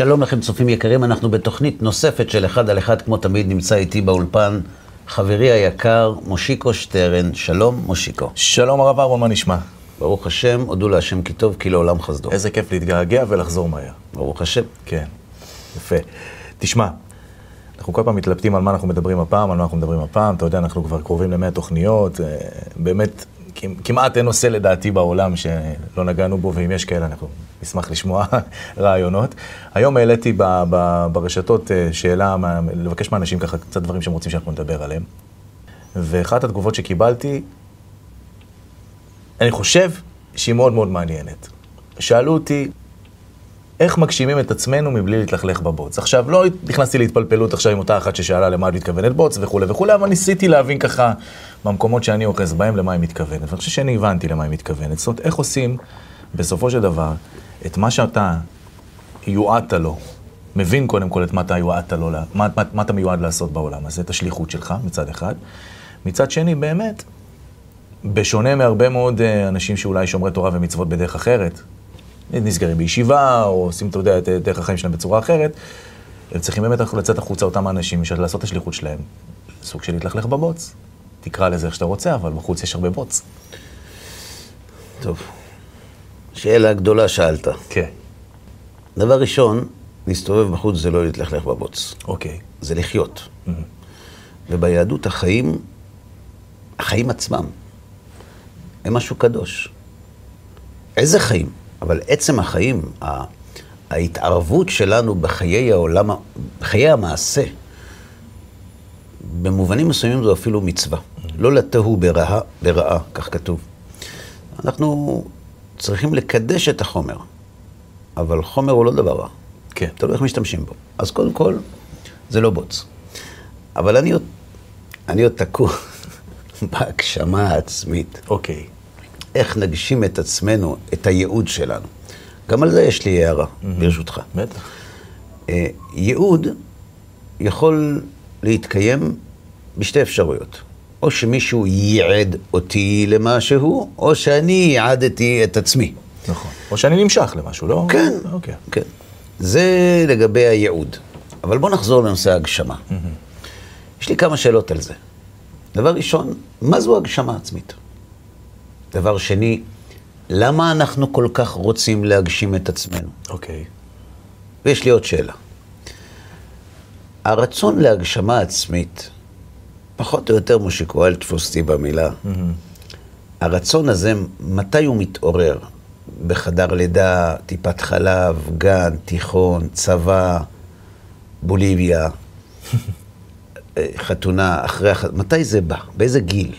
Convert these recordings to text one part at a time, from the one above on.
שלום לכם צופים יקרים, אנחנו בתוכנית נוספת של אחד על אחד, כמו תמיד נמצא איתי באולפן חברי היקר מושיקו שטרן. שלום מושיקו. שלום הרב אהרון, מה נשמע? ברוך השם, הודו להשם כי טוב, כי לעולם חסדו. איזה כיף להתגעגע ולחזור מהר. ברוך השם. כן, יפה. תשמע, אנחנו כל פעם מתלבטים על מה אנחנו מדברים הפעם, על מה אנחנו מדברים הפעם, אתה יודע, אנחנו כבר קרובים למאה תוכניות, אה, באמת, כמעט אין נושא לדעתי בעולם שלא נגענו בו, ואם יש כאלה, אנחנו נשמח לשמוע רעיונות. היום העליתי ב, ב, ברשתות אה, שאלה, לבקש מאנשים ככה קצת דברים שהם רוצים שאנחנו נדבר עליהם. ואחת התגובות שקיבלתי, אני חושב שהיא מאוד מאוד מעניינת. שאלו אותי, איך מגשימים את עצמנו מבלי להתלכלך בבוץ. עכשיו, לא נכנסתי להתפלפלות עכשיו עם אותה אחת ששאלה למה את מתכוונת בוץ וכולי וכולי, אבל ניסיתי להבין ככה במקומות שאני אוחז בהם למה היא מתכוונת. ואני חושב שאני הבנתי למה היא מתכוונת. זאת אומרת, איך עושים בסופו של דבר את מה שאתה יועדת לו, מבין קודם כל את מה אתה יועדת לו, מה, מה, מה אתה מיועד לעשות בעולם הזה, את השליחות שלך מצד אחד. מצד שני, באמת, בשונה מהרבה מאוד אה, אנשים שאולי שומרי תורה ומצוות בדרך אחרת, נסגרים בישיבה, או עושים, אתה יודע, את דרך החיים שלהם בצורה אחרת, הם צריכים באמת לצאת החוצה, אותם האנשים, לעשות את השליחות שלהם. סוג של להתלכלך בבוץ. תקרא לזה איך שאתה רוצה, אבל בחוץ יש הרבה בוץ. טוב, שאלה גדולה שאלת. כן. דבר ראשון, להסתובב בחוץ זה לא להתלכלך בבוץ. אוקיי. זה לחיות. Mm-hmm. וביהדות החיים, החיים עצמם, הם משהו קדוש. איזה חיים? אבל עצם החיים, ההתערבות שלנו בחיי העולם, בחיי המעשה, במובנים מסוימים זו אפילו מצווה. לא לתהו ברעה, ברעה, כך כתוב. אנחנו צריכים לקדש את החומר, אבל חומר הוא לא דבר רע. כן. תלוי איך משתמשים בו. אז קודם כל, זה לא בוץ. אבל אני עוד, אני עוד תקוע בהגשמה העצמית. אוקיי. איך נגשים את עצמנו, את הייעוד שלנו. גם על זה יש לי הערה, mm-hmm. ברשותך. בטח. אה, ייעוד יכול להתקיים בשתי אפשרויות. או שמישהו ייעד אותי למשהו, או שאני ייעדתי את עצמי. נכון. או שאני נמשך למשהו, לא? כן, אוקיי. כן. זה לגבי הייעוד. אבל בואו נחזור לנושא ההגשמה. Mm-hmm. יש לי כמה שאלות על זה. דבר ראשון, מה זו הגשמה עצמית? דבר שני, למה אנחנו כל כך רוצים להגשים את עצמנו? אוקיי. ויש לי עוד שאלה. הרצון להגשמה עצמית, פחות או יותר מושיקו, אל תפוס אותי במילה, mm-hmm. הרצון הזה, מתי הוא מתעורר? בחדר לידה, טיפת חלב, גן, תיכון, צבא, בוליביה, חתונה, אחרי החתונה, מתי זה בא? באיזה גיל?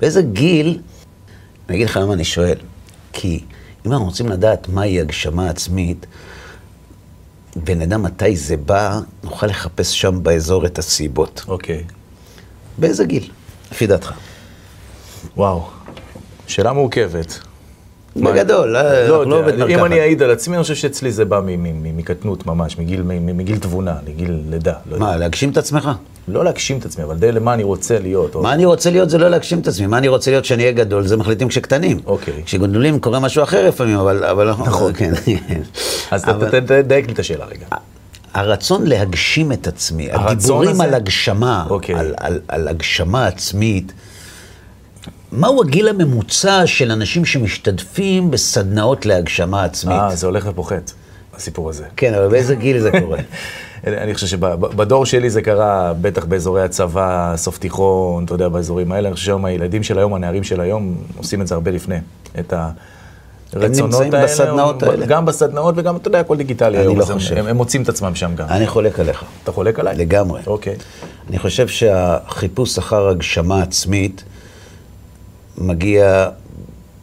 באיזה גיל אני אגיד לך למה אני שואל. כי אם אנחנו רוצים לדעת מהי הגשמה עצמית, ונדע מתי זה בא, נוכל לחפש שם באזור את הסיבות. אוקיי. באיזה גיל, לפי דעתך? וואו, שאלה מורכבת. בגדול, אה, לא, לא בית מרקחת. אם אני אעיד על עצמי, אני חושב שאצלי זה בא מקטנות ממש, מגיל תבונה, מגיל לידה. לא מה, להגשים את עצמך? לא להגשים את עצמי, אבל די למה אני רוצה להיות. מה אני רוצה להיות זה לא להגשים את עצמי, מה אני רוצה להיות שאני אהיה גדול, זה מחליטים כשקטנים. אוקיי. כשגדולים קורה משהו אחר לפעמים, אבל... נכון. כן. אז תדייק לי את השאלה רגע. הרצון להגשים את עצמי, הדיבורים על הגשמה, אוקיי. על הגשמה עצמית, מהו הגיל הממוצע של אנשים שמשתתפים בסדנאות להגשמה עצמית? אה, זה הולך ופוחת, הסיפור הזה. כן, אבל באיזה גיל זה קורה? אני חושב שבדור שלי זה קרה בטח באזורי הצבא, סוף תיכון, אתה יודע, באזורים האלה. אני חושב שהיום הילדים של היום, הנערים של היום, עושים את זה הרבה לפני. את הרצונות האלה. הם נמצאים בסדנאות האלה. גם בסדנאות וגם, אתה יודע, הכל דיגיטלי היום. אני לא חושב. הם, הם מוצאים את עצמם שם גם. אני חולק עליך. אתה חולק עליי? לגמרי. אוקיי. אני חושב שהחיפוש אחר הגשמה עצמית מגיע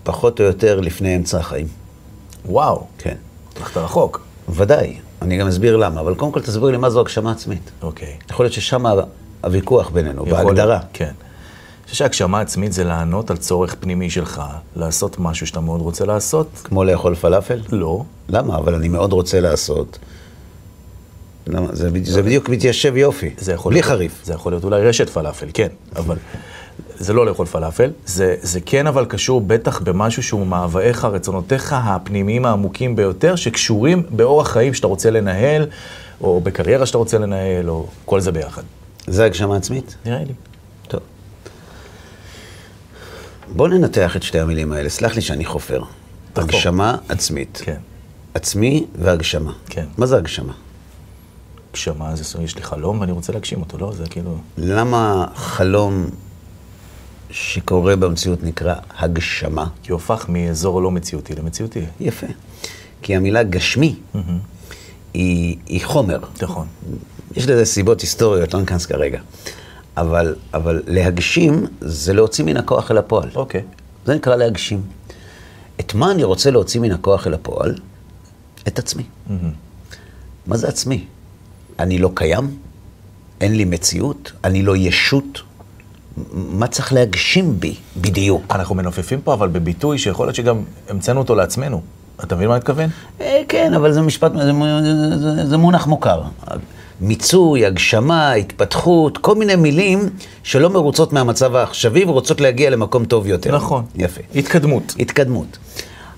פחות או יותר לפני אמצע החיים. וואו. כן. הלכת רחוק. ודאי. אני גם אסביר למה, אבל קודם כל תסביר לי מה זו הגשמה עצמית. אוקיי. יכול להיות ששם הוויכוח בינינו, בהגדרה. כן. חושב שהגשמה עצמית זה לענות על צורך פנימי שלך, לעשות משהו שאתה מאוד רוצה לעשות. כמו לאכול פלאפל? לא. למה? אבל אני מאוד רוצה לעשות. למה? זה, זה בדיוק מתיישב יופי, זה יכול בלי להיות, חריף. זה יכול להיות אולי רשת פלאפל, כן, אבל זה לא לאכול פלאפל, זה, זה כן אבל קשור בטח במשהו שהוא מאווייך, רצונותיך הפנימיים העמוקים ביותר, שקשורים באורח חיים שאתה רוצה לנהל, או בקריירה שאתה רוצה לנהל, או כל זה ביחד. זה הגשמה עצמית? נראה לי. טוב. בוא ננתח את שתי המילים האלה, סלח לי שאני חופר. תחפור. הגשמה עצמית. כן. עצמי והגשמה. כן. מה זה הגשמה? הגשמה זה, יש לי חלום ואני רוצה להגשים אותו, לא? זה כאילו... למה חלום שקורה במציאות נקרא הגשמה? כי הוא הפך מאזור לא מציאותי למציאותי. יפה. כי המילה גשמי היא, היא חומר. נכון. יש לזה סיבות היסטוריות, לא ניכנס כרגע. אבל, אבל להגשים זה להוציא מן הכוח אל הפועל. אוקיי. זה נקרא להגשים. את מה אני רוצה להוציא מן הכוח אל הפועל? את עצמי. מה זה עצמי? אני לא קיים? אין לי מציאות? אני לא ישות? מה צריך להגשים בי בדיוק? אנחנו מנופפים פה אבל בביטוי שיכול להיות שגם המצאנו אותו לעצמנו. אתה מבין מה אני מתכוון? אה, כן, אבל זה משפט, זה, זה, זה, זה מונח מוכר. מיצוי, הגשמה, התפתחות, כל מיני מילים שלא מרוצות מהמצב העכשווי ורוצות להגיע למקום טוב יותר. נכון. יפה. התקדמות. התקדמות.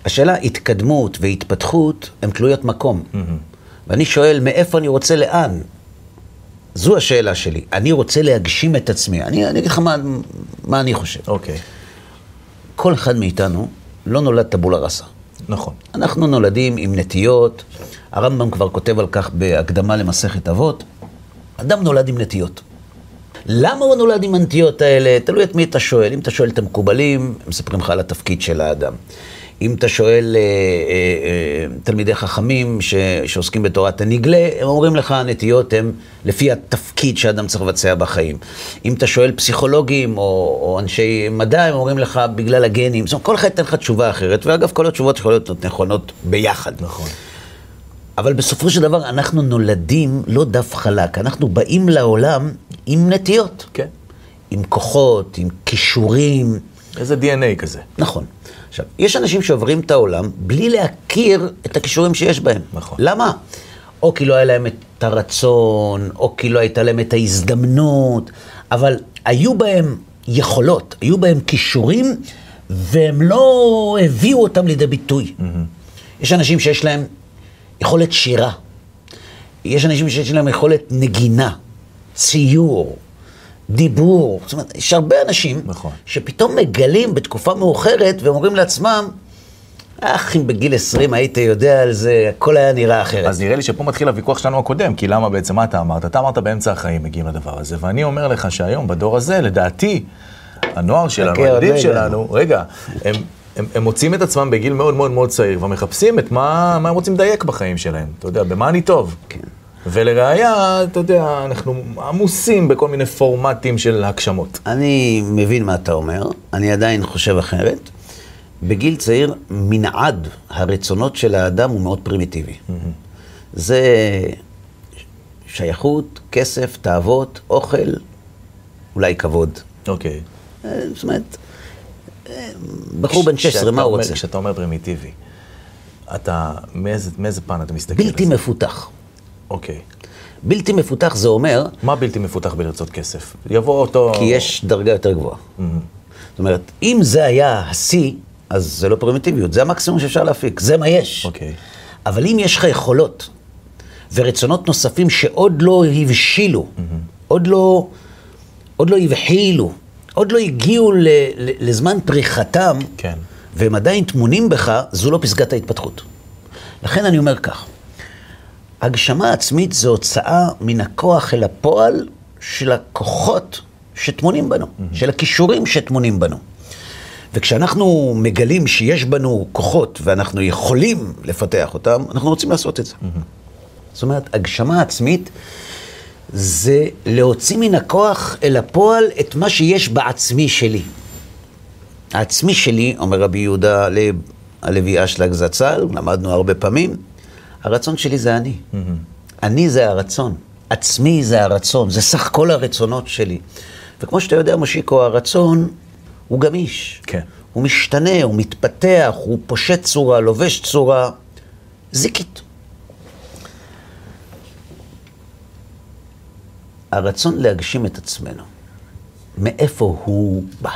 השאלה, התקדמות והתפתחות הן תלויות מקום. ואני שואל, מאיפה אני רוצה לאן? זו השאלה שלי. אני רוצה להגשים את עצמי. אני, אני אגיד לך מה, מה אני חושב. אוקיי. כל אחד מאיתנו לא נולד טבולה ראסה. נכון. אנחנו נולדים עם נטיות, הרמב"ם כבר כותב על כך בהקדמה למסכת אבות, אדם נולד עם נטיות. למה הוא נולד עם הנטיות האלה? תלוי את מי אתה שואל. אם אתה שואל את המקובלים, מספרים לך על התפקיד של האדם. אם אתה שואל אה, אה, אה, תלמידי חכמים ש, שעוסקים בתורת הנגלה, הם אומרים לך הנטיות הן לפי התפקיד שאדם צריך לבצע בחיים. אם אתה שואל פסיכולוגים או, או אנשי מדע, הם אומרים לך בגלל הגנים. זאת אומרת, כל אחד ייתן לך תשובה אחרת, ואגב, כל התשובות יכולות להיות נכונות ביחד. נכון. אבל בסופו של דבר אנחנו נולדים לא דף חלק, אנחנו באים לעולם עם נטיות, כן. עם כוחות, עם כישורים. איזה DNA כזה. נכון. עכשיו, יש אנשים שעוברים את העולם בלי להכיר את הכישורים שיש בהם. נכון. למה? או כי לא היה להם את הרצון, או כי לא הייתה להם את ההזדמנות, אבל היו בהם יכולות, היו בהם כישורים, והם לא הביאו אותם לידי ביטוי. יש אנשים שיש להם יכולת שירה, יש אנשים שיש להם יכולת נגינה, ציור, דיבור. זאת אומרת, יש הרבה אנשים נכון. שפתאום מגלים בתקופה מאוחרת והם אומרים לעצמם, אך, אם בגיל 20 היית יודע על זה, הכל היה נראה אחרת. אז נראה לי שפה מתחיל הוויכוח שלנו הקודם, כי למה בעצם, מה אתה אמרת? אתה אמרת באמצע החיים מגיעים לדבר הזה, ואני אומר לך שהיום, בדור הזה, לדעתי, הנוער שלנו, עוד הילדים שלנו, רגע, הם, הם, הם מוצאים את עצמם בגיל מאוד מאוד מאוד צעיר, ומחפשים את מה, מה הם רוצים לדייק בחיים שלהם, אתה יודע, במה אני טוב. כן. ולראיה, אתה יודע, אנחנו עמוסים בכל מיני פורמטים של הגשמות. אני מבין מה אתה אומר, אני עדיין חושב אחרת. בגיל צעיר, מנעד הרצונות של האדם הוא מאוד פרימיטיבי. זה שייכות, כסף, תאוות, אוכל, אולי כבוד. אוקיי. אה, זאת אומרת, בחור בן 16, כשאתה מה הוא רוצה? כשאתה אומר פרימיטיבי, אתה, מאיזה, מאיזה פן אתה מסתכל בלתי על זה? מפותח. אוקיי. בלתי מפותח זה אומר, מה בלתי מפותח בלרצות כסף? יבוא אותו... כי יש דרגה יותר גבוהה. זאת אומרת, אם זה היה השיא, אז זה לא פרימיטיביות, זה המקסימום שאפשר להפיק, זה מה יש. אוקיי. אבל אם יש לך יכולות ורצונות נוספים שעוד לא הבשילו, עוד לא, עוד לא הבחילו, עוד לא הגיעו ל, ל, לזמן פריחתם, כן. והם עדיין טמונים בך, זו לא פסגת ההתפתחות. לכן אני אומר כך, הגשמה עצמית זה הוצאה מן הכוח אל הפועל של הכוחות שטמונים בנו, של הכישורים שטמונים בנו. וכשאנחנו מגלים שיש בנו כוחות ואנחנו יכולים לפתח אותם, אנחנו רוצים לעשות את זה. זאת אומרת, הגשמה עצמית זה להוציא מן הכוח אל הפועל את מה שיש בעצמי שלי. העצמי שלי, אומר רבי יהודה לב, הלוי אשלג זצ"ל, למדנו הרבה פעמים, הרצון שלי זה אני. אני זה הרצון, עצמי זה הרצון, זה סך כל הרצונות שלי. וכמו שאתה יודע, מושיקו, הרצון הוא גמיש. כן. הוא משתנה, הוא מתפתח, הוא פושט צורה, לובש צורה זיקית. הרצון להגשים את עצמנו מאיפה הוא בא.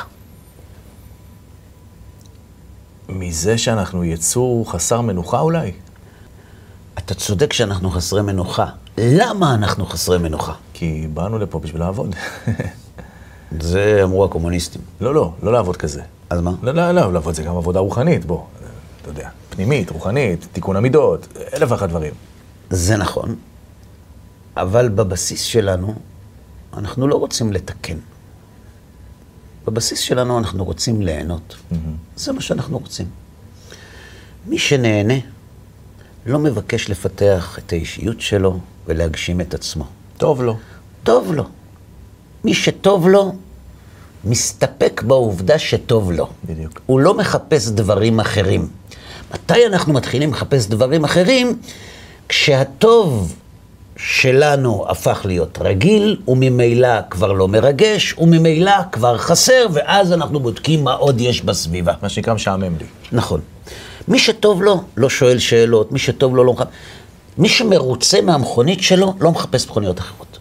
מזה שאנחנו יצור חסר מנוחה אולי? אתה צודק שאנחנו חסרי מנוחה. למה אנחנו חסרי מנוחה? כי באנו לפה בשביל לעבוד. זה אמרו הקומוניסטים. לא, לא, לא לעבוד כזה. אז מה? לא, לא, לא, לעבוד זה גם עבודה רוחנית, בוא. אתה יודע, פנימית, רוחנית, תיקון המידות, אלף ואחת דברים. זה נכון, אבל בבסיס שלנו, אנחנו לא רוצים לתקן. בבסיס שלנו אנחנו רוצים ליהנות. זה מה שאנחנו רוצים. מי שנהנה לא מבקש לפתח את האישיות שלו ולהגשים את עצמו. טוב לו. טוב לו. מי שטוב לו, מסתפק בעובדה שטוב לו. בדיוק. הוא לא מחפש דברים אחרים. מתי אנחנו מתחילים לחפש דברים אחרים? כשהטוב שלנו הפך להיות רגיל, וממילא כבר לא מרגש, וממילא כבר חסר, ואז אנחנו בודקים מה עוד יש בסביבה. מה שנקרא משעמם לי. נכון. מי שטוב לו, לא שואל שאלות, מי שטוב לו, לא מחפש... מי שמרוצה מהמכונית שלו, לא מחפש מכוניות אחרות.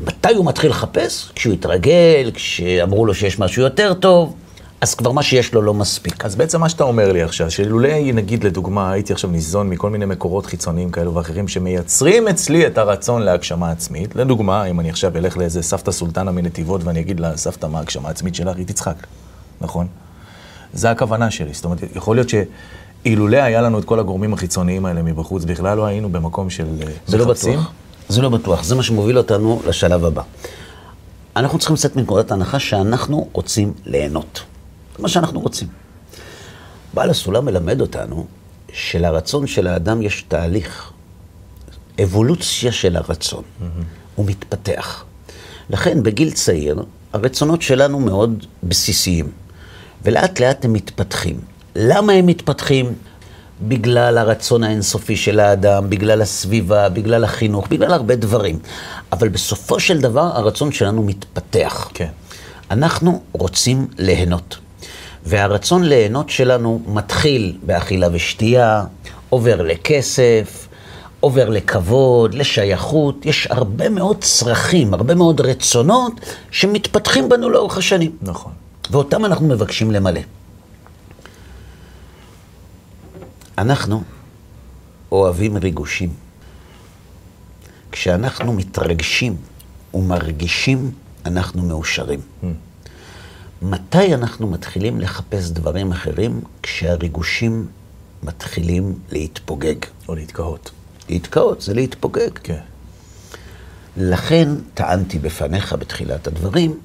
מתי הוא מתחיל לחפש? כשהוא התרגל, כשאמרו לו שיש משהו יותר טוב, אז כבר מה שיש לו לא מספיק. אז בעצם מה שאתה אומר לי עכשיו, שלולא נגיד לדוגמה הייתי עכשיו ניזון מכל מיני מקורות חיצוניים כאלו ואחרים שמייצרים אצלי את הרצון להגשמה עצמית, לדוגמה, אם אני עכשיו אלך לאיזה סבתא סולטנה מנתיבות ואני אגיד לה, סבתא, מה ההגשמה העצמית שלך? היא תצחק, נכון? זה הכוונה שלי, זאת אומרת, יכול להיות שאילולא היה לנו את כל הגורמים החיצוניים האלה מבחוץ, בכלל לא היינו במקום של אה, זה לא מחפשים. בטוח. זה לא בטוח. זה מה שמוביל אותנו לשלב הבא. אנחנו צריכים לצאת מנקודת ההנחה שאנחנו רוצים ליהנות. מה שאנחנו רוצים. בעל הסולם מלמד אותנו שלרצון של האדם יש תהליך, אבולוציה של הרצון. הוא מתפתח. לכן בגיל צעיר הרצונות שלנו מאוד בסיסיים, ולאט לאט הם מתפתחים. למה הם מתפתחים? בגלל הרצון האינסופי של האדם, בגלל הסביבה, בגלל החינוך, בגלל הרבה דברים. אבל בסופו של דבר הרצון שלנו מתפתח. כן. אנחנו רוצים ליהנות. והרצון ליהנות שלנו מתחיל באכילה ושתייה, עובר לכסף, עובר לכבוד, לשייכות. יש הרבה מאוד צרכים, הרבה מאוד רצונות שמתפתחים בנו לאורך השנים. נכון. ואותם אנחנו מבקשים למלא. אנחנו אוהבים ריגושים. כשאנחנו מתרגשים ומרגישים, אנחנו מאושרים. מתי אנחנו מתחילים לחפש דברים אחרים? כשהריגושים מתחילים להתפוגג. או להתקהות. להתקהות זה להתפוגג. כן. לכן טענתי בפניך בתחילת הדברים,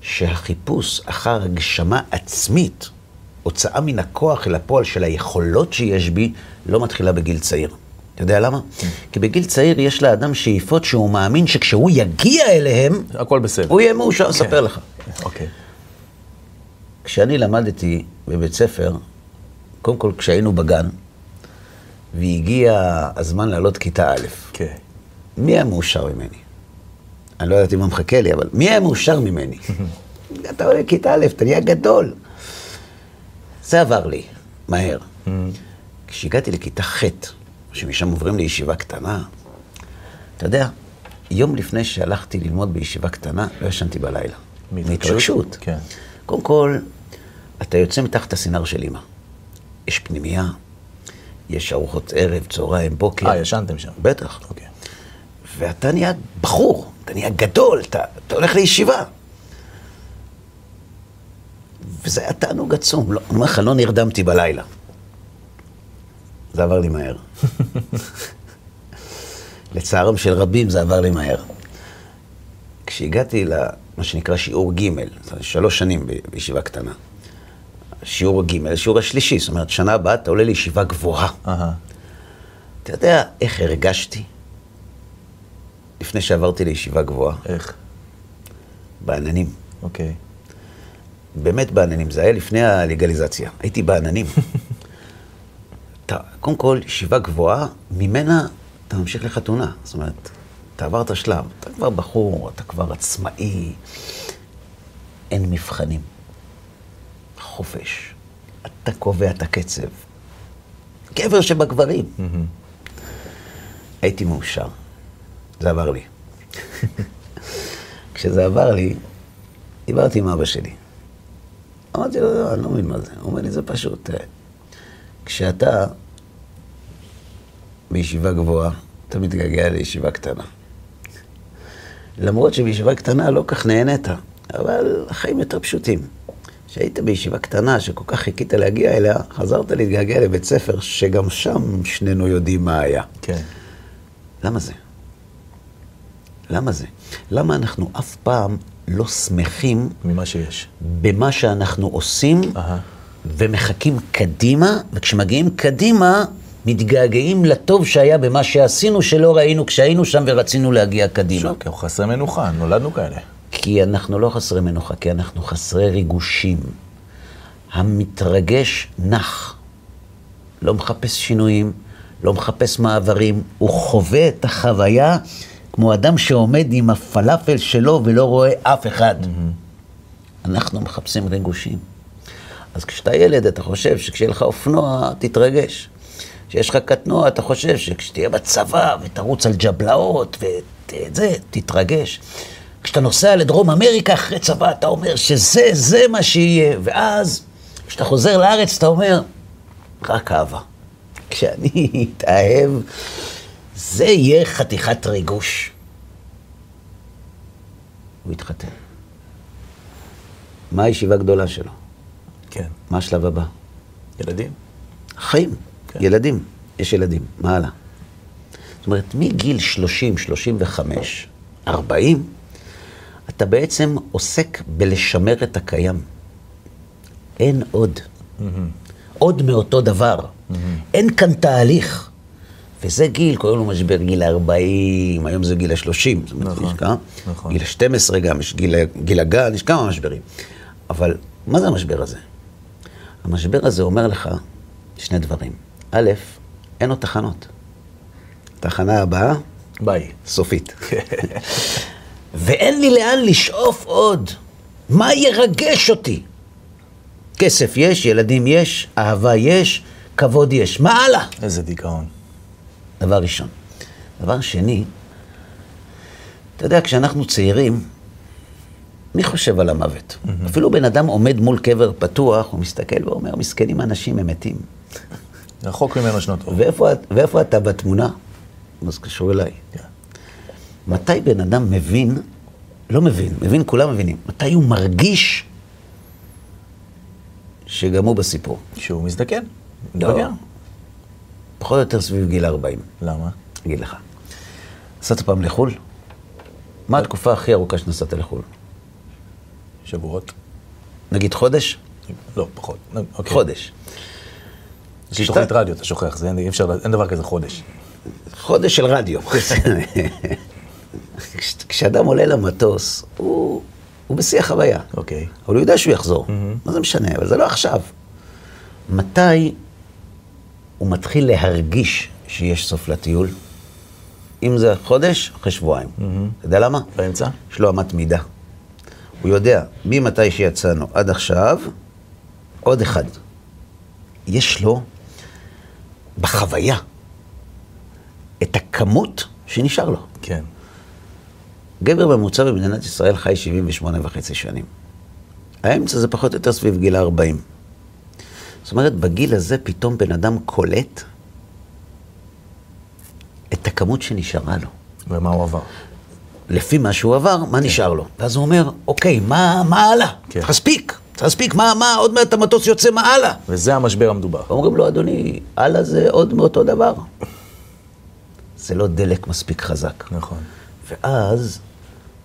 שהחיפוש אחר הגשמה עצמית, הוצאה מן הכוח אל הפועל של היכולות שיש בי, לא מתחילה בגיל צעיר. אתה יודע למה? כי בגיל צעיר יש לאדם שאיפות שהוא מאמין שכשהוא יגיע אליהם, הכל בסדר. הוא יהיה מאושר, אספר לך. אוקיי. כשאני למדתי בבית ספר, קודם כל כשהיינו בגן, והגיע הזמן לעלות כיתה א', כן. מי היה מאושר ממני? אני לא ידעתי מה מחכה לי, אבל מי היה מאושר ממני? אתה עולה לכיתה א', אתה נהיה גדול. זה עבר לי, מהר. כשהגעתי לכיתה ח', שמשם עוברים לישיבה קטנה, אתה יודע, יום לפני שהלכתי ללמוד בישיבה קטנה, לא ישנתי בלילה. מהתרגשות. כן. קודם כל, אתה יוצא מתחת הסינר של אמא. יש פנימייה, יש ארוחות ערב, צהריים, בוקר. אה, ישנתם שם. בטח. אוקיי. ואתה נהיה בחור, אתה נהיה גדול, אתה, אתה הולך לישיבה. וזה היה תענוג עצום. לא, אני אומר לך, לא נרדמתי בלילה. זה עבר לי מהר. לצערם של רבים זה עבר לי מהר. כשהגעתי למה שנקרא שיעור ג', שלוש שנים בישיבה קטנה. שיעור ג', שיעור השלישי, זאת אומרת, שנה הבאה אתה עולה לישיבה גבוהה. אתה יודע איך הרגשתי לפני שעברתי לישיבה גבוהה? איך? בעננים. אוקיי. באמת בעננים, זה היה לפני הלגליזציה. הייתי בעננים. אתה, קודם כל, ישיבה גבוהה, ממנה אתה ממשיך לחתונה. זאת אומרת, אתה עברת שלב, אתה כבר בחור, אתה כבר עצמאי, אין מבחנים. חופש. אתה קובע את הקצב. גבר שבגברים. הייתי מאושר. זה עבר לי. כשזה עבר לי, דיברתי עם אבא שלי. אמרתי לו, לא, אני לא מבין מה זה. הוא אומר לי, זה פשוט, כשאתה בישיבה גבוהה, אתה מתגעגע לישיבה קטנה. למרות שבישיבה קטנה לא כך נהנית, אבל החיים יותר פשוטים. כשהיית בישיבה קטנה שכל כך חיכית להגיע אליה, חזרת להתגעגע לבית ספר שגם שם שנינו יודעים מה היה. כן. למה זה? למה זה? למה אנחנו אף פעם לא שמחים ממה שיש. במה שאנחנו עושים אהה. ומחכים קדימה, וכשמגיעים קדימה, מתגעגעים לטוב שהיה במה שעשינו שלא ראינו כשהיינו שם ורצינו להגיע קדימה. שוב, כי אנחנו חסרי מנוחה, נולדנו כאלה. כי אנחנו לא חסרי מנוחה, כי אנחנו חסרי ריגושים. המתרגש נח, לא מחפש שינויים, לא מחפש מעברים, הוא חווה את החוויה כמו אדם שעומד עם הפלאפל שלו ולא רואה אף אחד. אנחנו מחפשים ריגושים. אז כשאתה ילד, אתה חושב שכשיהיה לך אופנוע, תתרגש. כשיש לך קטנוע, אתה חושב שכשתהיה בצבא ותרוץ על ג'בלאות ואת זה, תתרגש. כשאתה נוסע לדרום אמריקה אחרי צבא, אתה אומר שזה, זה מה שיהיה. ואז, כשאתה חוזר לארץ, אתה אומר, רק אהבה. כשאני אתאהב, זה יהיה חתיכת ריגוש. הוא התחתן. מה הישיבה הגדולה שלו? כן. מה השלב הבא? ילדים. חיים, כן. ילדים, יש ילדים, מה הלאה? זאת אומרת, מגיל 30, 35, 40, אתה בעצם עוסק בלשמר את הקיים. אין עוד. עוד מאותו דבר. אין כאן תהליך. וזה גיל, קוראים לו משבר גיל ה-40, היום זה גיל ה-30, זאת אומרת, נכון, יש כמה? נכון. גיל ה-12 גם, יש גיל, גיל הגן, יש כמה משברים. אבל מה זה המשבר הזה? המשבר הזה אומר לך שני דברים. א', אין עוד תחנות. תחנה הבאה, ביי. סופית. ואין לי לאן לשאוף עוד. מה ירגש אותי? כסף יש, ילדים יש, אהבה יש, כבוד יש. מה הלאה? איזה דיכאון. דבר ראשון. דבר שני, אתה יודע, כשאנחנו צעירים, מי חושב על המוות? אפילו בן אדם עומד מול קבר פתוח, הוא מסתכל ואומר, מסכנים אנשים, הם מתים. רחוק ממנו שנות אור. ואיפה, ואיפה אתה בתמונה? אז זה קשור אליי. כן. מתי בן אדם מבין, לא מבין, מבין, כולם מבינים, מתי הוא מרגיש שגם הוא בסיפור? שהוא מזדקן. לא. מתבגר. פחות או יותר סביב גיל 40. למה? אגיד לך. נסעת פעם לחו"ל? מה התקופה הכי ארוכה שנסעת לחו"ל? שבועות? נגיד חודש? לא, פחות. אוקיי. חודש. יש לי תוכנית רדיו, אתה שוכח, זה אין אי אפשר, אין דבר כזה חודש. חודש של רדיו. כש- כשאדם עולה למטוס, הוא, הוא בשיא החוויה. אוקיי. אבל הוא יודע שהוא יחזור. מה זה משנה? אבל זה לא עכשיו. מתי הוא מתחיל להרגיש שיש סוף לטיול? אם זה חודש, אחרי שבועיים. אתה יודע למה? באמצע? יש לו אמת מידה. הוא יודע, ממתי שיצאנו עד עכשיו, עוד אחד. יש לו בחוויה את הכמות שנשאר לו. כן. גבר ממוצע במדינת ישראל חי 78 וחצי שנים. האמצע זה פחות או יותר סביב גיל ה-40. זאת אומרת, בגיל הזה פתאום בן אדם קולט את הכמות שנשארה לו. ומה הוא עבר? לפי מה שהוא עבר, מה נשאר לו. ואז הוא אומר, אוקיי, מה, מה הלאה? כן. צריך להספיק, מה, מה, עוד מעט המטוס יוצא, מה הלאה? וזה המשבר המדובר. אומרים לו, אדוני, הלאה זה עוד מאותו דבר. זה לא דלק מספיק חזק. נכון. ואז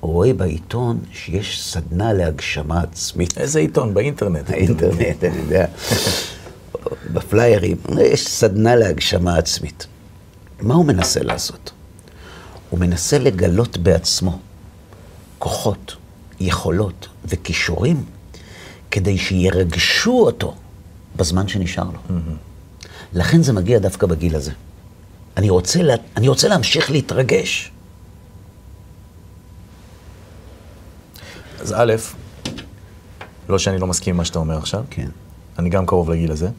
רואה בעיתון שיש סדנה להגשמה עצמית. איזה עיתון? באינטרנט. האינטרנט, אני יודע, בפליירים, יש סדנה להגשמה עצמית. מה הוא מנסה לעשות? הוא מנסה לגלות בעצמו כוחות, יכולות וכישורים כדי שירגשו אותו בזמן שנשאר לו. לכן זה מגיע דווקא בגיל הזה. אני רוצה, לה, אני רוצה להמשיך להתרגש. אז א', לא שאני לא מסכים עם מה שאתה אומר עכשיו, כן. אני גם קרוב לגיל הזה,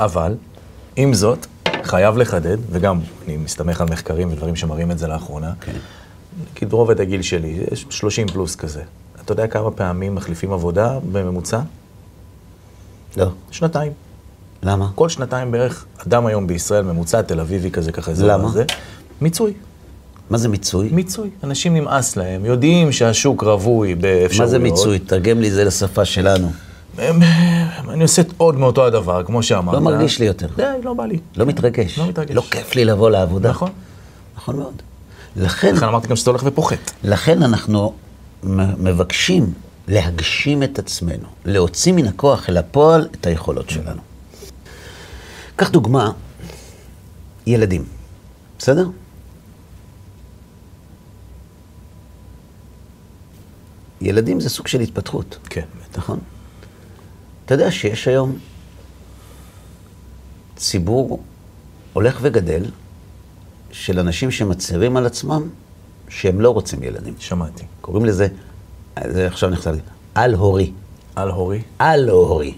אבל, עם זאת, חייב לחדד, וגם אני מסתמך על מחקרים ודברים שמראים את זה לאחרונה, כן. נגיד רובד הגיל שלי, יש 30 פלוס כזה. אתה יודע כמה פעמים מחליפים עבודה בממוצע? לא. שנתיים. למה? כל שנתיים בערך, אדם היום בישראל, ממוצע תל אביבי כזה, ככה אזור למה? הזה, מיצוי. מה זה מיצוי? מיצוי. אנשים נמאס להם, יודעים שהשוק רווי באפשרויות. מה זה מיצוי? תרגם לי את זה לשפה שלנו. אני עושה עוד מאותו הדבר, כמו שאמרת. לא מרגיש לי יותר. די, לא בא לי. לא מתרגש. לא מתרגש. לא כיף לי לבוא לעבודה. נכון. נכון מאוד. לכן, לכן אמרתי גם שזה הולך ופוחת. לכן אנחנו מבקשים להגשים את עצמנו, להוציא מן הכוח אל הפועל את היכולות שלנו. קח דוגמה, ילדים, בסדר? ילדים זה סוג של התפתחות, כן, בטח. נכון? אתה יודע שיש היום ציבור הולך וגדל של אנשים שמצהירים על עצמם שהם לא רוצים ילדים. שמעתי. קוראים לזה, זה עכשיו נחשב, על-הורי. על הורי? על-הורי.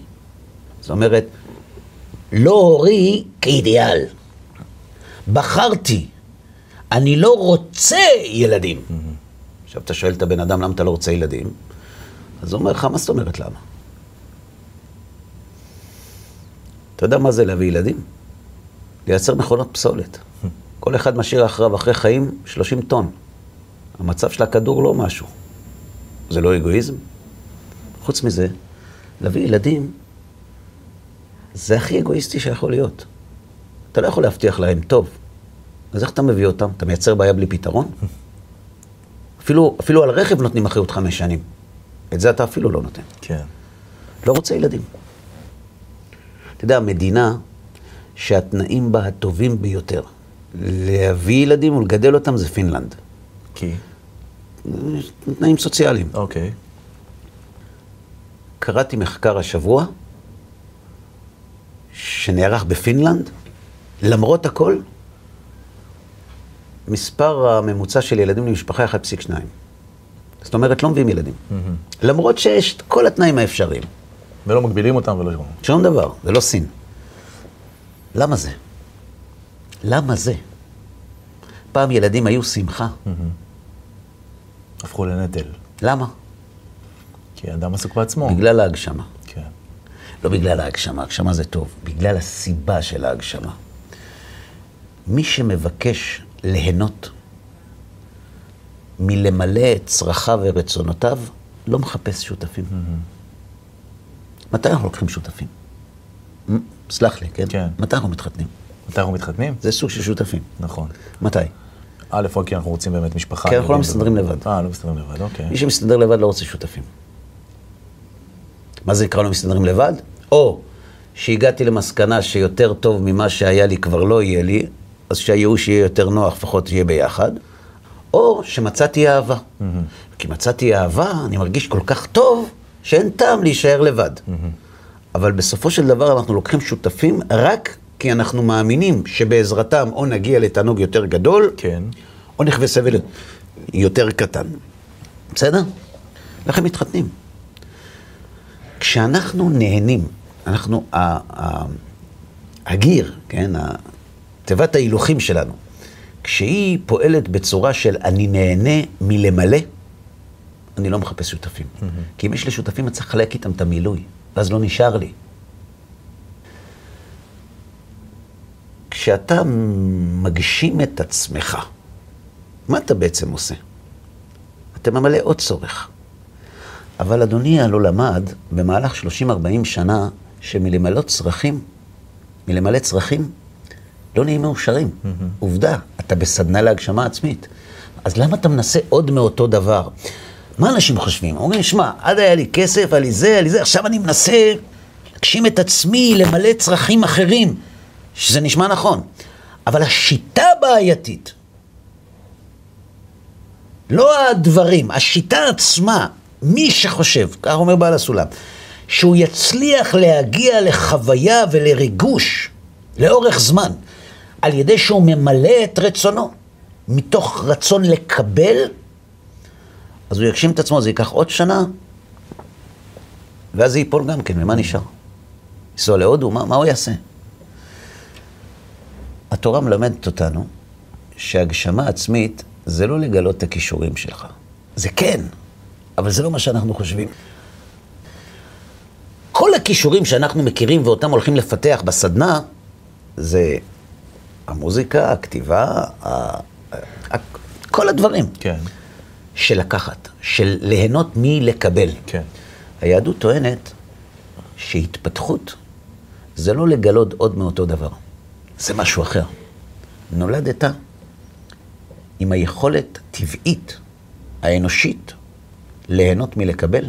זאת אומרת, לא הורי כאידיאל. בחרתי, אני לא רוצה ילדים. עכשיו אתה שואל את הבן אדם למה אתה לא רוצה ילדים, אז הוא אומר לך, מה זאת אומרת למה? אתה יודע מה זה להביא ילדים? לייצר מכונות פסולת. כל אחד משאיר אחריו אחרי חיים 30 טון. המצב של הכדור לא משהו. זה לא אגואיזם? חוץ מזה, להביא ילדים זה הכי אגואיסטי שיכול להיות. אתה לא יכול להבטיח להם טוב. אז איך אתה מביא אותם? אתה מייצר בעיה בלי פתרון? אפילו, אפילו על רכב נותנים אחריות חמש שנים. את זה אתה אפילו לא נותן. כן. לא רוצה ילדים. אתה יודע, המדינה שהתנאים בה הטובים ביותר להביא ילדים ולגדל אותם זה פינלנד. כי? תנאים סוציאליים. אוקיי. קראתי מחקר השבוע שנערך בפינלנד, למרות הכל, מספר הממוצע של ילדים למשפחה 1.2. זאת אומרת, לא מביאים ילדים. למרות שיש את כל התנאים האפשריים. ולא מגבילים אותם ולא... שום דבר, זה לא סין. למה זה? למה זה? פעם ילדים היו שמחה. הפכו לנטל. למה? כי אדם עסוק בעצמו. בגלל ההגשמה. כן. לא בגלל ההגשמה, הגשמה זה טוב, בגלל הסיבה של ההגשמה. מי שמבקש ליהנות מלמלא את צרכיו ורצונותיו, לא מחפש שותפים. מתי אנחנו לוקחים שותפים? סלח לי, כן? כן. מתי אנחנו מתחתנים? מתי אנחנו מתחתנים? זה סוג של שותפים. נכון. מתי? א', רק כי אנחנו רוצים באמת משפחה. כי אנחנו לא מסתדרים לבד. אה, לא מסתדרים לבד, אוקיי. מי שמסתדר לבד לא רוצה שותפים. מה זה נקרא לא מסתדרים לבד? או שהגעתי למסקנה שיותר טוב ממה שהיה לי כבר לא יהיה לי, אז שהייאוש יהיה יותר נוח, לפחות יהיה ביחד. או שמצאתי אהבה. כי מצאתי אהבה, אני מרגיש כל כך טוב, שאין טעם להישאר לבד. אבל בסופו של דבר אנחנו לוקחים שותפים רק כי אנחנו מאמינים שבעזרתם או נגיע לתענוג יותר גדול, כן. או נכווה סבל יותר קטן. בסדר? לכן מתחתנים. כשאנחנו נהנים, אנחנו, הגיר, כן, תיבת ההילוכים שלנו, כשהיא פועלת בצורה של אני נהנה מלמלא, אני לא מחפש שותפים. כי אם יש לי שותפים, אני צריך לחלק איתם את המילוי, ואז לא נשאר לי. כשאתה מגשים את עצמך, מה אתה בעצם עושה? אתה ממלא עוד צורך. אבל אדוני הלא למד במהלך 30-40 שנה שמלמלא צרכים, מלמלא צרכים, לא נהיים מאושרים. עובדה, אתה בסדנה להגשמה עצמית. אז למה אתה מנסה עוד מאותו דבר? מה אנשים חושבים? אומרים, שמע, עד היה לי כסף, היה לי זה, היה לי זה, עכשיו אני מנסה להגשים את עצמי, למלא צרכים אחרים, שזה נשמע נכון. אבל השיטה בעייתית. לא הדברים, השיטה עצמה, מי שחושב, כך אומר בעל הסולם, שהוא יצליח להגיע לחוויה ולריגוש לאורך זמן, על ידי שהוא ממלא את רצונו, מתוך רצון לקבל, אז הוא יגשים את עצמו, זה ייקח עוד שנה, ואז זה ייפול גם כן, ומה נשאר? לנסוע להודו, מה, מה הוא יעשה? התורה מלמדת אותנו שהגשמה עצמית זה לא לגלות את הכישורים שלך. זה כן, אבל זה לא מה שאנחנו חושבים. כל הכישורים שאנחנו מכירים ואותם הולכים לפתח בסדנה, זה המוזיקה, הכתיבה, ה... כל הדברים. כן, של לקחת, של ליהנות מלקבל. כן. היהדות טוענת שהתפתחות זה לא לגלות עוד מאותו דבר, זה משהו אחר. נולדת עם היכולת הטבעית, האנושית, ליהנות מלקבל,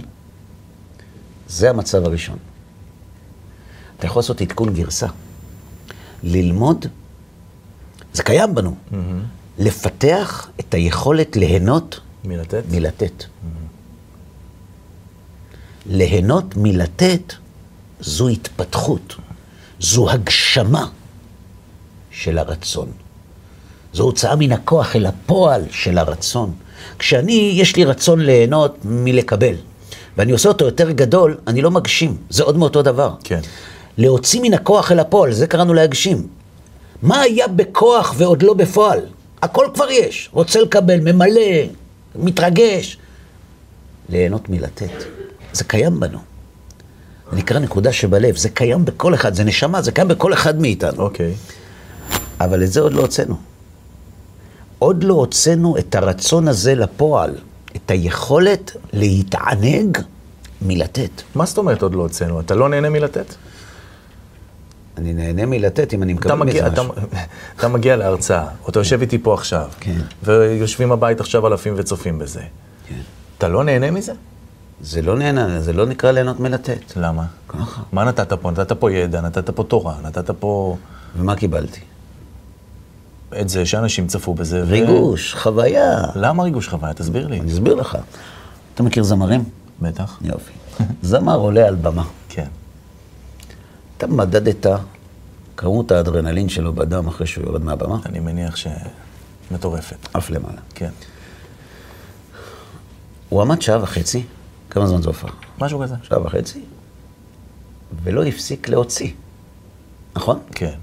זה המצב הראשון. אתה יכול לעשות עדכון גרסה. ללמוד, זה קיים בנו, Mm-hmm. לפתח את היכולת ליהנות מלתת? מלתת. ליהנות מלתת זו התפתחות, זו הגשמה של הרצון. זו הוצאה מן הכוח אל הפועל של הרצון. כשאני, יש לי רצון ליהנות מלקבל, ואני עושה אותו יותר גדול, אני לא מגשים, זה עוד מאותו דבר. כן. להוציא מן הכוח אל הפועל, זה קראנו להגשים. מה היה בכוח ועוד לא בפועל? הכל כבר יש. רוצה לקבל, ממלא, מתרגש. ליהנות מלתת. זה קיים בנו. זה נקרא נקודה שבלב, זה קיים בכל אחד, זה נשמה, זה קיים בכל אחד מאיתנו. אוקיי. אבל את זה עוד לא הוצאנו. עוד לא הוצאנו את הרצון הזה לפועל, את היכולת להתענג מלתת. מה זאת אומרת עוד לא הוצאנו? אתה לא נהנה מלתת? אני נהנה מלתת אם אני אתה מקבל מזה אתה, משהו. אתה מגיע להרצאה, או אתה יושב איתי פה עכשיו, כן. ויושבים בבית עכשיו אלפים וצופים בזה. כן. אתה לא נהנה מזה? זה לא נהנה, זה לא נקרא ליהנות מלתת. למה? ככה. מה נתת פה? נתת פה ידע, נתת פה תורה, נתת פה ומה קיבלתי? את זה שאנשים צפו בזה. ו- ריגוש, חוויה. למה ריגוש חוויה? תסביר לי. אני אסביר לך. אתה מכיר זמרים? בטח. יופי. זמר עולה על במה. כן. אתה מדדת כמות האדרנלין שלו בדם אחרי שהוא יורד מהבמה? אני מניח ש... מטורפת. עף למעלה. כן. הוא עמד שעה וחצי, כמה זמן זה הופעה? משהו כזה. שעה וחצי, ולא הפסיק להוציא. נכון? כן.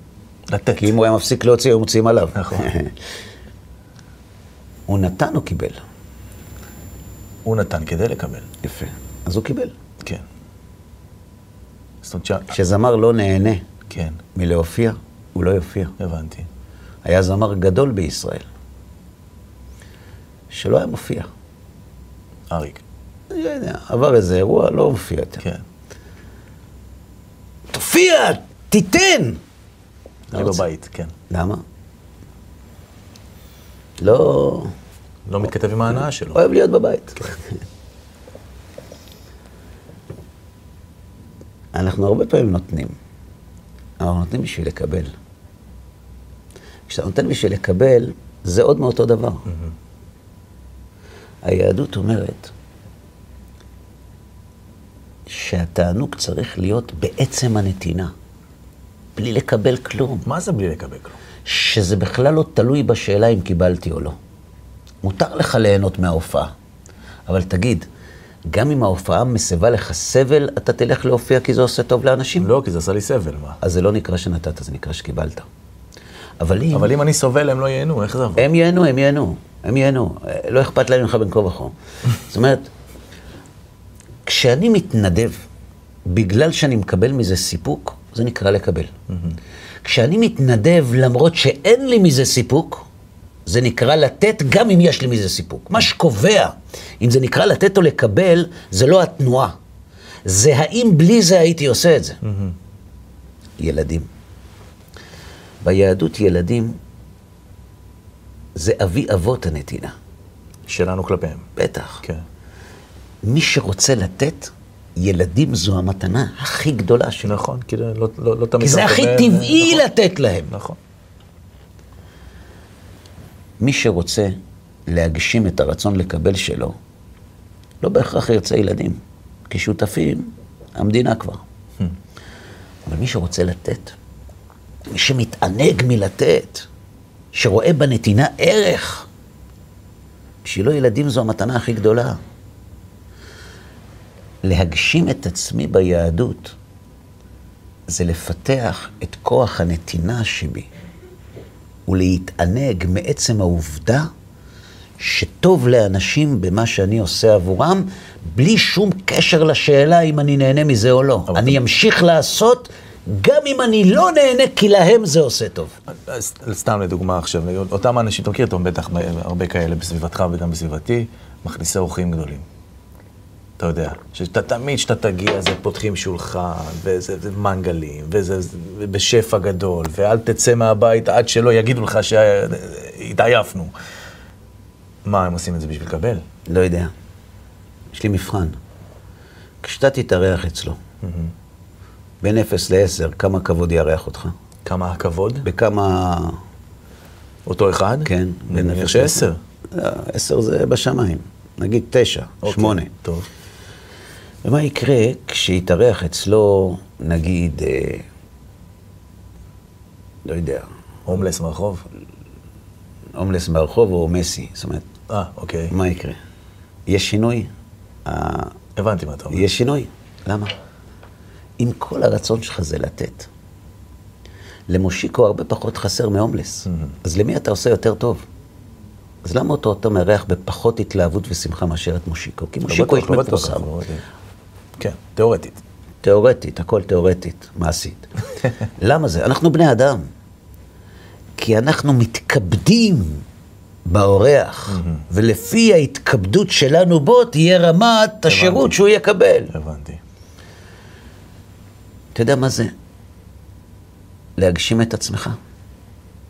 לתת. כי אם הוא היה מפסיק להוציא, היו מוציאים עליו. נכון. הוא נתן או קיבל? הוא נתן כדי לקבל. יפה. אז הוא קיבל. כן. זאת אומרת ש... כשזמר לא נהנה כן, מלהופיע, הוא לא יופיע. הבנתי. היה זמר גדול בישראל, שלא היה מופיע. אריק. לא יודע, עבר איזה אירוע, לא מופיע יותר. כן. תופיע, תיתן! אני לא. בבית, כן. למה? לא... לא מתכתב עם ההנאה שלו. אוהב להיות בבית. אנחנו הרבה פעמים נותנים, אבל נותנים בשביל לקבל. כשאתה נותן בשביל לקבל, זה עוד מאותו דבר. היהדות אומרת שהתענוג צריך להיות בעצם הנתינה, בלי לקבל כלום. מה זה בלי לקבל כלום? שזה בכלל לא תלוי בשאלה אם קיבלתי או לא. מותר לך ליהנות מההופעה, אבל תגיד, גם אם ההופעה מסבה לך סבל, אתה תלך להופיע כי זה עושה טוב לאנשים? לא, כי זה עשה לי סבל, מה? אז זה לא נקרא שנתת, זה נקרא שקיבלת. אבל אם... אבל אם אני סובל, הם לא ייהנו, איך זה עבוד? הם ייהנו, הם ייהנו, הם ייהנו. לא אכפת להם ממך בין כה וכה. זאת אומרת, כשאני מתנדב, בגלל שאני מקבל מזה סיפוק, זה נקרא לקבל. כשאני מתנדב למרות שאין לי מזה סיפוק, זה נקרא לתת גם אם יש לי מזה סיפוק. מה שקובע אם זה נקרא לתת או לקבל, זה לא התנועה. זה האם בלי זה הייתי עושה את זה. ילדים. ביהדות ילדים זה אבי אבות הנתינה. שלנו כלפיהם. בטח. כן. מי שרוצה לתת, ילדים זו המתנה הכי גדולה שלו. נכון, כי לא, לא, לא, לא תמיד... כי זה הכי טבעי נכון, לתת להם. נכון. מי שרוצה להגשים את הרצון לקבל שלו, לא בהכרח ירצה ילדים, כי שותפים, המדינה כבר. אבל מי שרוצה לתת, מי שמתענג מלתת, שרואה בנתינה ערך, בשבילו ילדים זו המתנה הכי גדולה. להגשים את עצמי ביהדות זה לפתח את כוח הנתינה שבי ולהתענג מעצם העובדה שטוב לאנשים במה שאני עושה עבורם, בלי שום קשר לשאלה אם אני נהנה מזה או לא. אני אתה- אמשיך לעשות, גם אם אני לא נהנה, כי להם זה עושה טוב. אז סתם לדוגמה עכשיו, אותם אנשים, אתה מכיר אותם בטח הרבה כאלה בסביבתך וגם בסביבתי, מכניסי אורחים גדולים. אתה יודע, שאתה תמיד כשאתה תגיע, זה פותחים שולחן, וזה זה מנגלים, וזה זה בשפע גדול, ואל תצא מהבית עד שלא יגידו לך שהתעייפנו. מה, הם עושים את זה בשביל לקבל? לא יודע. יש לי מבחן. כשאתה תתארח אצלו, בין 0 ל-10, כמה כבוד יארח אותך? כמה הכבוד? בכמה... אותו אחד? כן. בין נניח אפס שעשר. לא, עשר זה בשמיים. נגיד תשע, אוקיי, שמונה. טוב. ומה יקרה כשיתארח אצלו, נגיד, אה, לא יודע, הומלס מהרחוב? הומלס מהרחוב או מסי? זאת אומרת, אה, אוקיי. מה יקרה? יש שינוי? הבנתי מה אתה אומר. יש שינוי. למה? אם כל הרצון שלך זה לתת, למושיקו הרבה פחות חסר מהומלס. אז למי אתה עושה יותר טוב? אז למה אותו אתה מארח בפחות התלהבות ושמחה מאשר את מושיקו? כי מושיקו בטוח, מפורסם. כן, תיאורטית. תיאורטית, הכל תיאורטית, מעשית. למה זה? אנחנו בני אדם. כי אנחנו מתכבדים באורח, ולפי ההתכבדות שלנו בו תהיה רמת השירות שהוא יקבל. הבנתי. אתה יודע מה זה? להגשים את עצמך.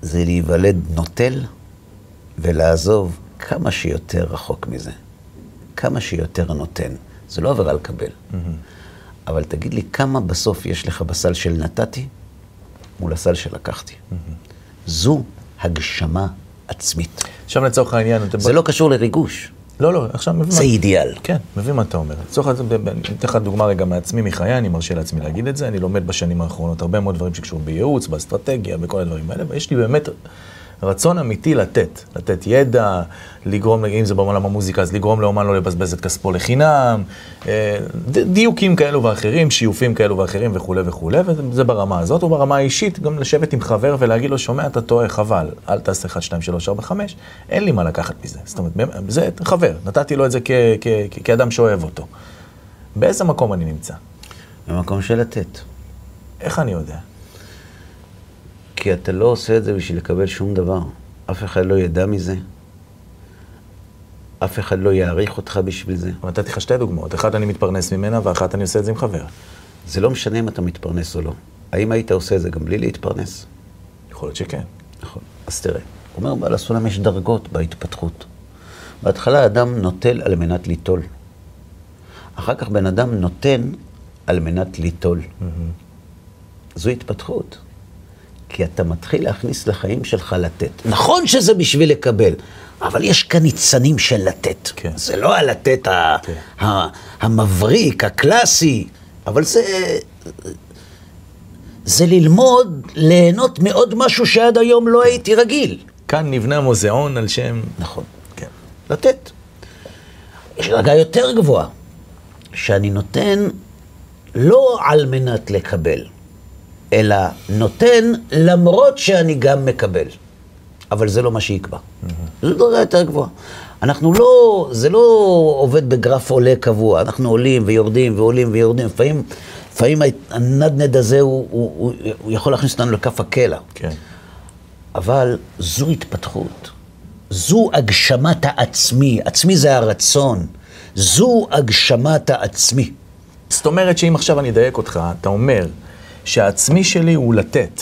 זה להיוולד נוטל ולעזוב כמה שיותר רחוק מזה. כמה שיותר נותן. זה לא עבירה לקבל. אבל תגיד לי, כמה בסוף יש לך בסל של נתתי מול הסל של לקחתי? זו הגשמה עצמית. עכשיו לצורך העניין, אתה... זה לא קשור לריגוש, לא, לא, עכשיו מבין זה מה... אידיאל. כן, מבין מה אתה אומר. לצורך העניין, אני אתן לך דוגמה רגע מעצמי, מחיי, אני מרשה לעצמי להגיד את זה. אני לומד בשנים האחרונות הרבה מאוד דברים שקשורים בייעוץ, באסטרטגיה, בכל הדברים האלה, ויש לי באמת רצון אמיתי לתת. לתת ידע, לגרום, אם זה בעולם המוזיקה, אז לגרום לאומן לא לבזבז את כספו לחינם, אה, דיוקים כאלו ואחרים, שיופים כאלו ואחרים וכולי וכולי, וזה ברמה הזאת, וברמה האישית, גם לשבת עם חבר ולהגיד לו, שומע, אתה טועה, חבל, אל תעשה 1, 2, 3, 4, 5, אין לי מה לקחת מזה. זאת אומרת, זה חבר, נתתי לו את זה כ- כ- כ- כאדם שאוהב אותו. באיזה מקום אני נמצא? במקום של לתת. איך אני יודע? כי אתה לא עושה את זה בשביל לקבל שום דבר. אף אחד לא ידע מזה. אף אחד לא יעריך אותך בשביל זה. נתתי לך שתי דוגמאות, אחת אני מתפרנס ממנה, ואחת אני עושה את זה עם חבר. זה לא משנה אם אתה מתפרנס או לא. האם היית עושה את זה גם בלי להתפרנס? יכול להיות שכן. נכון. אז תראה, אומר בעל הסולם יש דרגות בהתפתחות. בהתחלה אדם נוטל על מנת ליטול. אחר כך בן אדם נותן על מנת ליטול. זו התפתחות. כי אתה מתחיל להכניס לחיים שלך לתת. נכון שזה בשביל לקבל, אבל יש כאן ניצנים של לתת. כן. זה לא הלתת ה- כן. ה- המבריק, הקלאסי, אבל זה... זה ללמוד ליהנות מעוד משהו שעד היום לא הייתי רגיל. כאן נבנה מוזיאון על שם... נכון. כן. לתת. יש דרגה יותר גבוהה, שאני נותן לא על מנת לקבל, אלא נותן למרות שאני גם מקבל. אבל זה לא מה שיקבע. זו דרגה יותר גבוהה. אנחנו לא, זה לא עובד בגרף עולה קבוע, אנחנו עולים ויורדים ועולים ויורדים. לפעמים, לפעמים הנדנד הזה, הוא, הוא, הוא, הוא יכול להכניס אותנו לכף הקלע. כן. אבל זו התפתחות. זו הגשמת העצמי. עצמי זה הרצון. זו הגשמת העצמי. זאת אומרת שאם עכשיו אני אדייק אותך, אתה אומר שהעצמי שלי הוא לתת.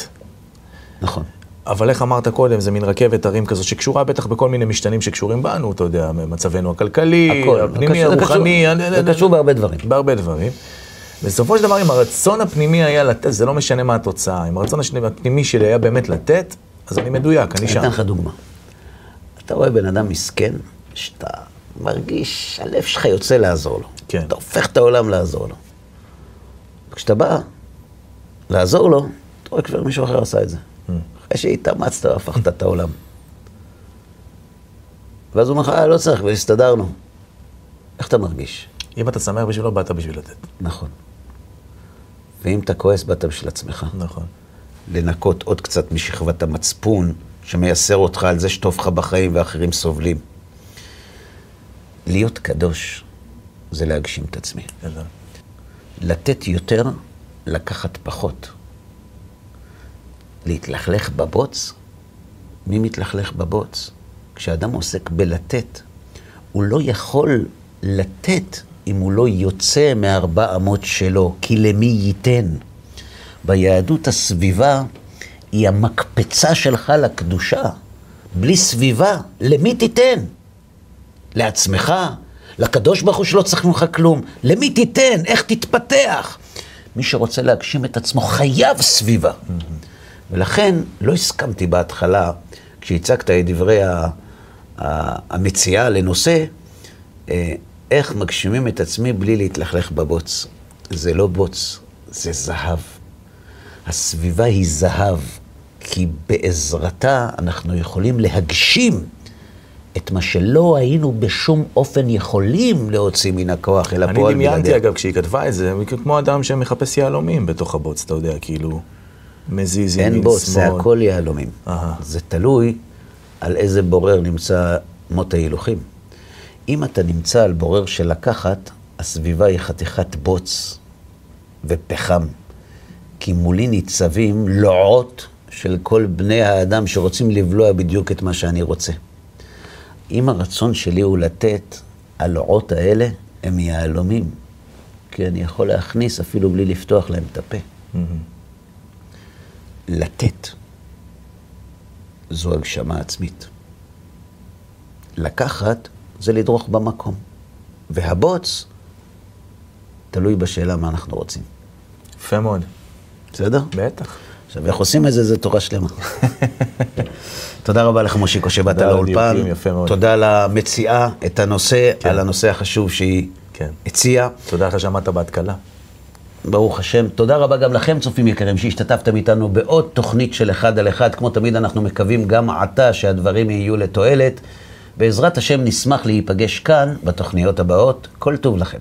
נכון. אבל איך אמרת קודם, זה מין רכבת הרים כזאת שקשורה בטח בכל מיני משתנים שקשורים בנו, אתה יודע, מצבנו הכלכלי, הכל. הפנימי, זה קשור- הרוחני, זה קשור בהרבה דברים. בהרבה דברים. בסופו של דבר, אם הרצון הפנימי היה לתת, זה לא משנה מה התוצאה. אם הרצון הפנימי שלי היה באמת לתת, אז אני מדויק, אני אני שם. אתן לך דוגמה. אתה רואה בן אדם מסכן, שאתה מרגיש, הלב שלך יוצא לעזור לו. כן. אתה הופך את העולם לעזור לו. כשאתה בא לעזור לו, אתה רואה כבר מישהו אחר עשה את זה. אחרי שהתאמצת, הפכת את העולם. ואז הוא אומר לך, "אה, לא צריך, והסתדרנו. איך אתה מרגיש? אם אתה שמח בשבילו, באת בשביל לתת. נכון. ואם אתה כועס, באת בשביל עצמך. נכון. לנקות עוד קצת משכבת המצפון שמייסר אותך על זה שטוב לך בחיים ואחרים סובלים. להיות קדוש זה להגשים את עצמי. לתת יותר, לקחת פחות. להתלכלך בבוץ, מי מתלכלך בבוץ? כשאדם עוסק בלתת, הוא לא יכול לתת אם הוא לא יוצא מארבע אמות שלו, כי למי ייתן? ביהדות הסביבה היא המקפצה שלך לקדושה. בלי סביבה, למי תיתן? לעצמך? לקדוש ברוך הוא שלא צריך ממך כלום. למי תיתן? איך תתפתח? מי שרוצה להגשים את עצמו חייב סביבה. ולכן לא הסכמתי בהתחלה, כשהצגת את דברי המציאה לנושא, אה, איך מגשימים את עצמי בלי להתלכלך בבוץ. זה לא בוץ, זה זהב. הסביבה היא זהב, כי בעזרתה אנחנו יכולים להגשים את מה שלא היינו בשום אופן יכולים להוציא מן הכוח אל אני הפועל דמיינתי, בלעדיה. אגב, כשהיא כתבה את זה, כמו אדם שמחפש יהלומים בתוך הבוץ, אתה יודע, כאילו, מזיז ימין, אין שמאל. בוץ, זה הכל יהלומים. זה תלוי על איזה בורר נמצא מות ההילוכים. אם אתה נמצא על בורר של לקחת, הסביבה היא חתיכת בוץ ופחם. כי מולי ניצבים לועות של כל בני האדם שרוצים לבלוע בדיוק את מה שאני רוצה. אם הרצון שלי הוא לתת, הלועות האלה הם יהלומים. כי אני יכול להכניס אפילו בלי לפתוח להם את הפה. לתת זו הגשמה עצמית. לקחת זה לדרוך במקום. והבוץ תלוי בשאלה מה אנחנו רוצים. יפה מאוד. בסדר? בטח. עכשיו, איך עושים את זה, זה תורה שלמה. תודה רבה לך, מושיקו, שבאת לאולפן. תודה למציעה את הנושא, כן. על הנושא החשוב שהיא כן. הציעה. תודה לך שעמדת בהתקלה. ברוך השם. תודה רבה גם לכם, צופים יקרים, שהשתתפתם איתנו בעוד תוכנית של אחד על אחד. כמו תמיד, אנחנו מקווים גם עתה שהדברים יהיו לתועלת. בעזרת השם נשמח להיפגש כאן בתוכניות הבאות. כל טוב לכם.